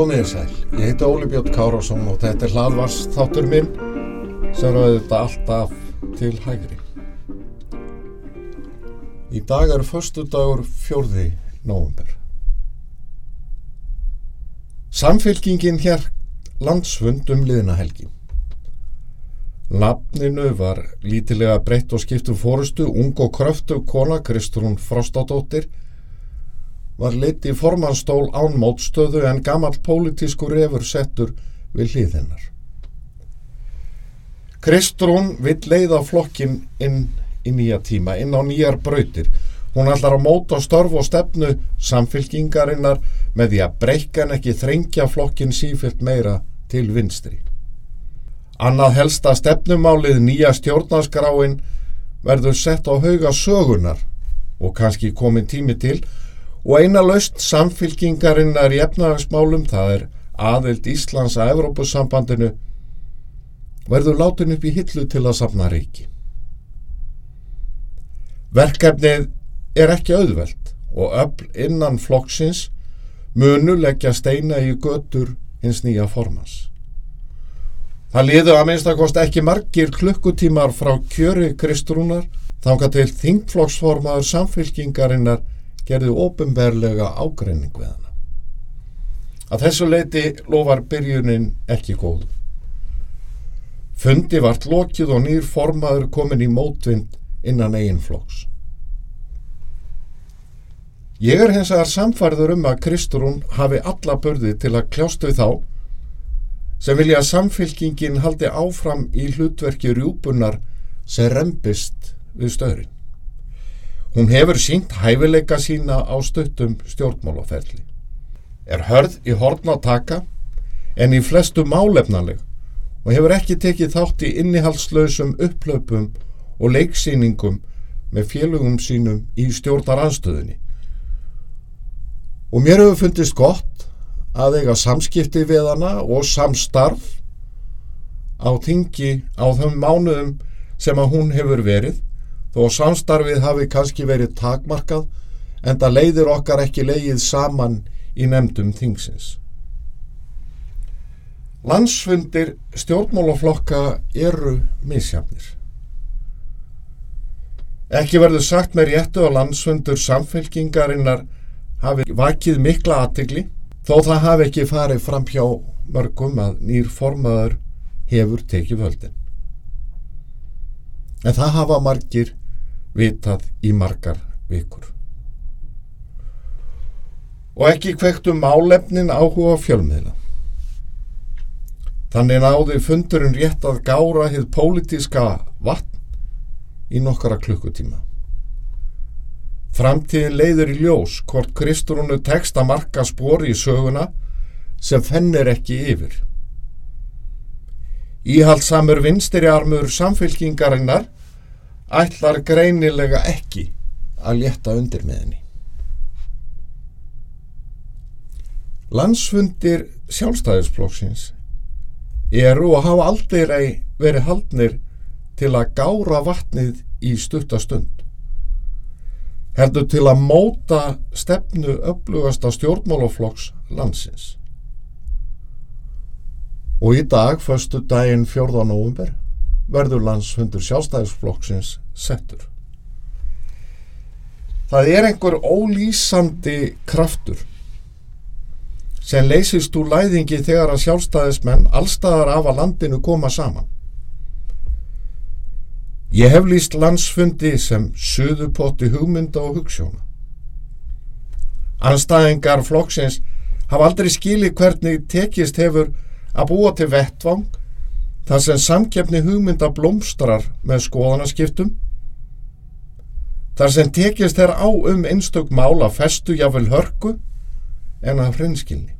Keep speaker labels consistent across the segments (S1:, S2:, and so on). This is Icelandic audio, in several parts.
S1: Komið þér sæl, ég heiti Óli Björn Kárásson og þetta er hlaðvars þáttur minn sem ræði þetta alltaf til hægri. Í dag er förstu dagur fjórði nóvumber. Samfylkingin hér landsfund um liðna helgi. Nafninu var lítilega breytt og skiptum fórustu ung og kröftu kona Kristrún Frostadóttir var lit í formannstól án mótstöðu en gammal pólitísku refur settur við hlið hennar. Kristrún vill leiða flokkin inn í nýja tíma, inn á nýjar brautir. Hún ætlar að móta störf og stefnu samfylkingarinnar með því að breykan ekki þrengja flokkin sífilt meira til vinstri. Annað helsta stefnumálið nýja stjórnarskráin verður sett á hauga sögunar og kannski komin tími til og eina laust samfylkingarinnar í efnahagsmálum, það er aðild Íslands að Evrópussambandinu, verður látin upp í hillu til að safna reiki. Verkefnið er ekki auðvelt og öll innan flokksins munu leggja steina í götur hins nýja formans. Það liðu að minnstakost ekki margir klukkutímar frá kjöri Kristrúnar þánga til þingflokksformaður samfylkingarinnar gerði ofinberlega ágreining við hana. Að þessu leiti lofar byrjunin ekki góð. Fundi vart lokið og nýr formaður komin í mótvind innan eigin flokks. Ég er hins vegar samfærður um að Kristrún hafi alla börði til að kljást við þá sem vilja að samfylkingin haldi áfram í hlutverki rjúpunar sem rempist við stöðrin. Hún hefur sínt hæfileika sína á stuttum stjórnmálaferli. Er hörð í hortna taka en í flestu málefnaleg og hefur ekki tekið þátt í innihalslausum upplöpum og leiksýningum með félögum sínum í stjórnaranstöðunni. Og mér hefur fundist gott að eiga samskipti við hana og samstarf á tingi á þeim mánuðum sem að hún hefur verið þó samstarfið hafi kannski verið takmarkað en það leiðir okkar ekki leið saman í nefndum þingsins. Landsfundir stjórnmálaflokka eru misjafnir. Ekki verður sagt með réttu að landsfundur samfélkingarinnar hafi vakið mikla aðtigli þó það hafi ekki farið fram hjá mörgum að nýr formaður hefur tekið völdin. En það hafa margir vitað í margar vikur. Og ekki kvektu málefnin áhuga fjölmiðla. Þannig náði fundurinn rétt að gára hið pólitíska vatn í nokkara klukkutíma. Framtíðin leiður í ljós hvort Kristrúnu tekst að marka spori í söguna sem fennir ekki yfir. Íhaldsamur vinstri armur samfélkingarinnar ætlar greinilega ekki að létta undir með henni. Landsfundir sjálfstæðisflokksins eru og hafa aldrei verið haldnir til að gára vatnið í stuttastund. Heldur til að móta stefnu upplugasta stjórnmálaflokks landsins. Og í dag, förstu daginn 4. november, verður landsfundur sjálfstæðisflokksins settur. Það er einhver ólýsandi kraftur sem leysist úr læðingi þegar að sjálfstæðismenn allstaðar af að landinu koma saman. Ég hef líst landsfundi sem suðupotti hugmynda og hugssjóna. Anstæðingar flokksins hafa aldrei skilið hvernig tekist hefur að búa til vettvang þar sem samkeppni hugmynda blómstrar með skoðanaskiptum þar sem tekist er á um einstök mála festu jáfnvel hörku en að hrinskilni.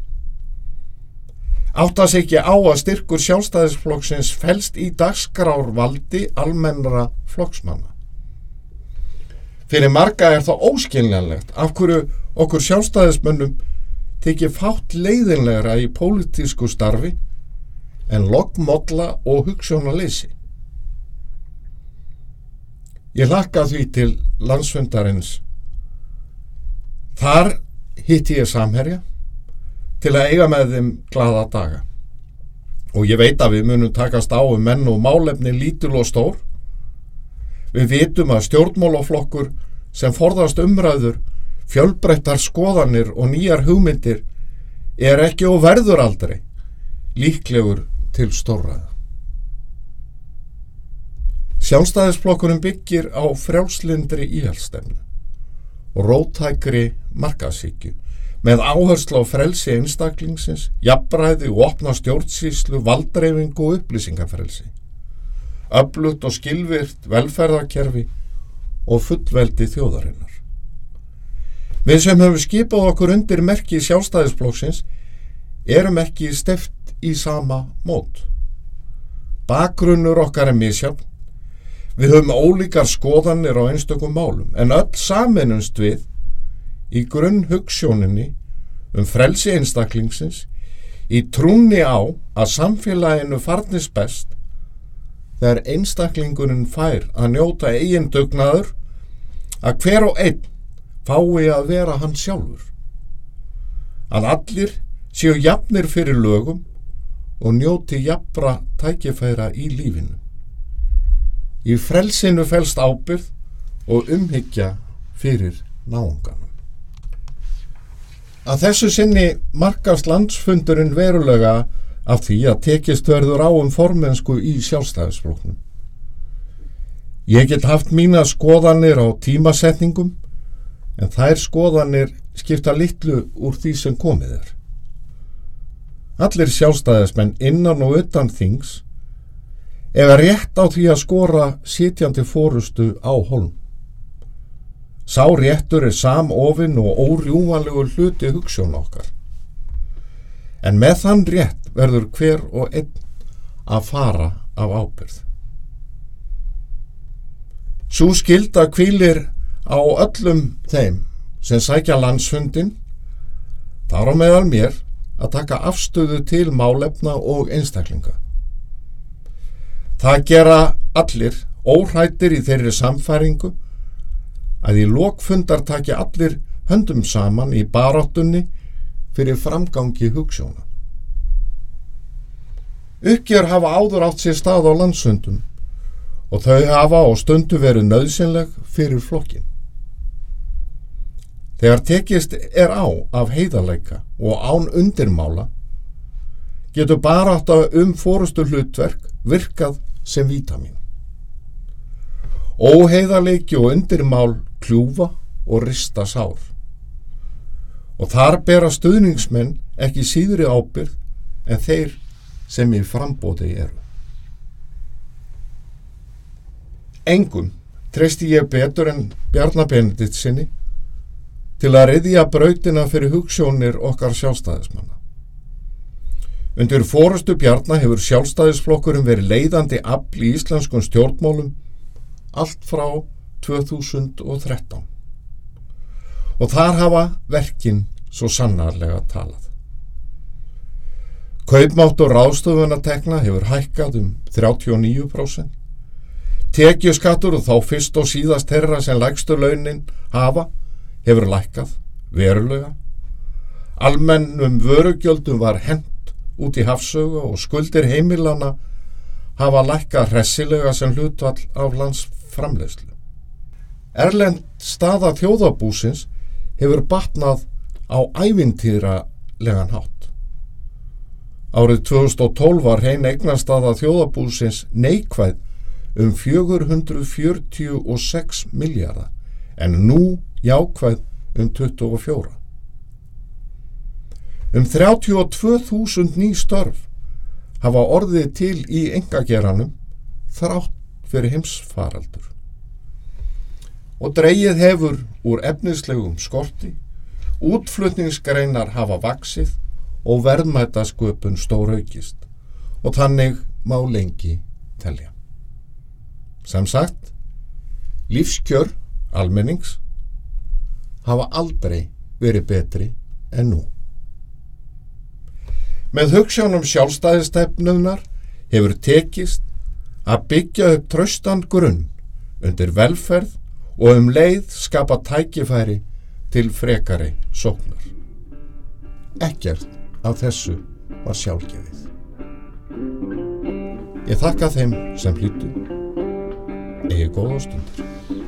S1: Áttast ekki á að styrkur sjálfstæðisflokksins fælst í dagskrárvaldi almennra flokksmanna. Fyrir marga er það óskiljanlegt af hverju okkur sjálfstæðismönnum tekið fátt leiðinlegra í pólitísku starfi en loggmodla og hugssjónaleysi. Ég lakka því til landsfundarins. Þar hitti ég samherja til að eiga með þeim glada daga. Og ég veit að við munum takast á um menn og málefni lítul og stór. Við vitum að stjórnmálaflokkur sem forðast umræður, fjölbreyttar skoðanir og nýjar hugmyndir er ekki og verður aldrei líklegur til stórraða. Sjálfstæðisflokkurinn byggir á frjálslindri íhjálpstemnu og rótækri markasíkju með áherslu á frelsi einstaklingsins, jafnbræði og opna stjórnsýslu, valdreifingu og upplýsingafrelsi. Öflut og skilvirt velferðarkerfi og fullveldi þjóðarinnar. Við sem höfum skipað okkur undir merki sjálfstæðisflokksins erum ekki steft í sama mót. Bakgrunnur okkar er misjafn Við höfum ólíkar skoðanir á einstökum málum en öll saminumst við í grunn hugssjóninni um frelsi einstaklingsins í trúni á að samfélaginu farnist best þegar einstaklingurinn fær að njóta eigin dugnaður að hver og einn fái að vera hann sjálfur. Að allir séu jafnir fyrir lögum og njóti jafnra tækifæra í lífinu. Í frelsinu fælst ábyrð og umhyggja fyrir náunganum. Að þessu sinni markast landsfundurinn verulega af því að tekist verður á um formensku í sjálfstæðisfloknum. Ég get haft mína skoðanir á tímasetningum en þær skoðanir skipta litlu úr því sem komið er. Allir sjálfstæðismenn innan og utan þings eða rétt á því að skora sitjandi fórustu á holm. Sá réttur er samofinn og órjúvanlegur hluti hugssjón okkar. En með þann rétt verður hver og einn að fara af ábyrð. Svo skilda kvílir á öllum þeim sem sækja landsfundin, þar á meðal mér að taka afstöðu til málefna og einstaklinga. Það gera allir óhrættir í þeirri samfæringu að í lokfundar taki allir höndum saman í baráttunni fyrir framgangi hugssjóna. Uppgjör hafa áður átt sér stað á landsundum og þau hafa á stundu verið nöðsynleg fyrir flokkin. Þegar tekist er á af heiðarleika og án undirmála getur bara átt að um fórustu hlutverk virkað sem vítamin. Óheiðarleiki og undirmál kljúfa og rista sár. Og þar bera stuðningsmenn ekki síðri ábyrð en þeir sem í frambóti eru. Engum treysti ég betur en Bjarnabeneditt sinni til að reyðja brautina fyrir hugssjónir okkar sjálfstæðismanna. Undir fórustu bjarnar hefur sjálfstæðisflokkurum verið leiðandi afl í íslenskum stjórnmálum allt frá 2013. Og þar hafa verkin svo sannarlega talað. Kaupmátt og ráðstöfunatekna hefur hækkað um 39%. Tekjuskattur og þá fyrst og síðast herra sem lægstu launin hafa hefur lækkað verulega. Almennum vörugjöldum var hend út í hafsögu og skuldir heimilana hafa lækka hressilega sem hlutvall af lands framlegslu. Erlend staða þjóðabúsins hefur batnað á ævintýralegan hátt. Árið 2012 var hrein eignarstaða þjóðabúsins neikvæð um 446 miljardar en nú jákvæð um 24. Um 32.000 ný störf hafa orðið til í engageranum þrátt fyrir heimsfaraldur. Og dreyið hefur úr efnislegum skorti, útflutningsgreinar hafa vaksið og verðmætasköpun stóraukist og þannig má lengi telja. Sem sagt, lífskjör almennings hafa aldrei verið betri en nú. Með hugssjónum sjálfstæðistefnunar hefur tekist að byggja upp tröstan grunn undir velferð og um leið skapa tækifæri til frekari sóknar. Ekkert af þessu var sjálfgefið. Ég þakka þeim sem hlýttu. Egi góða stundir.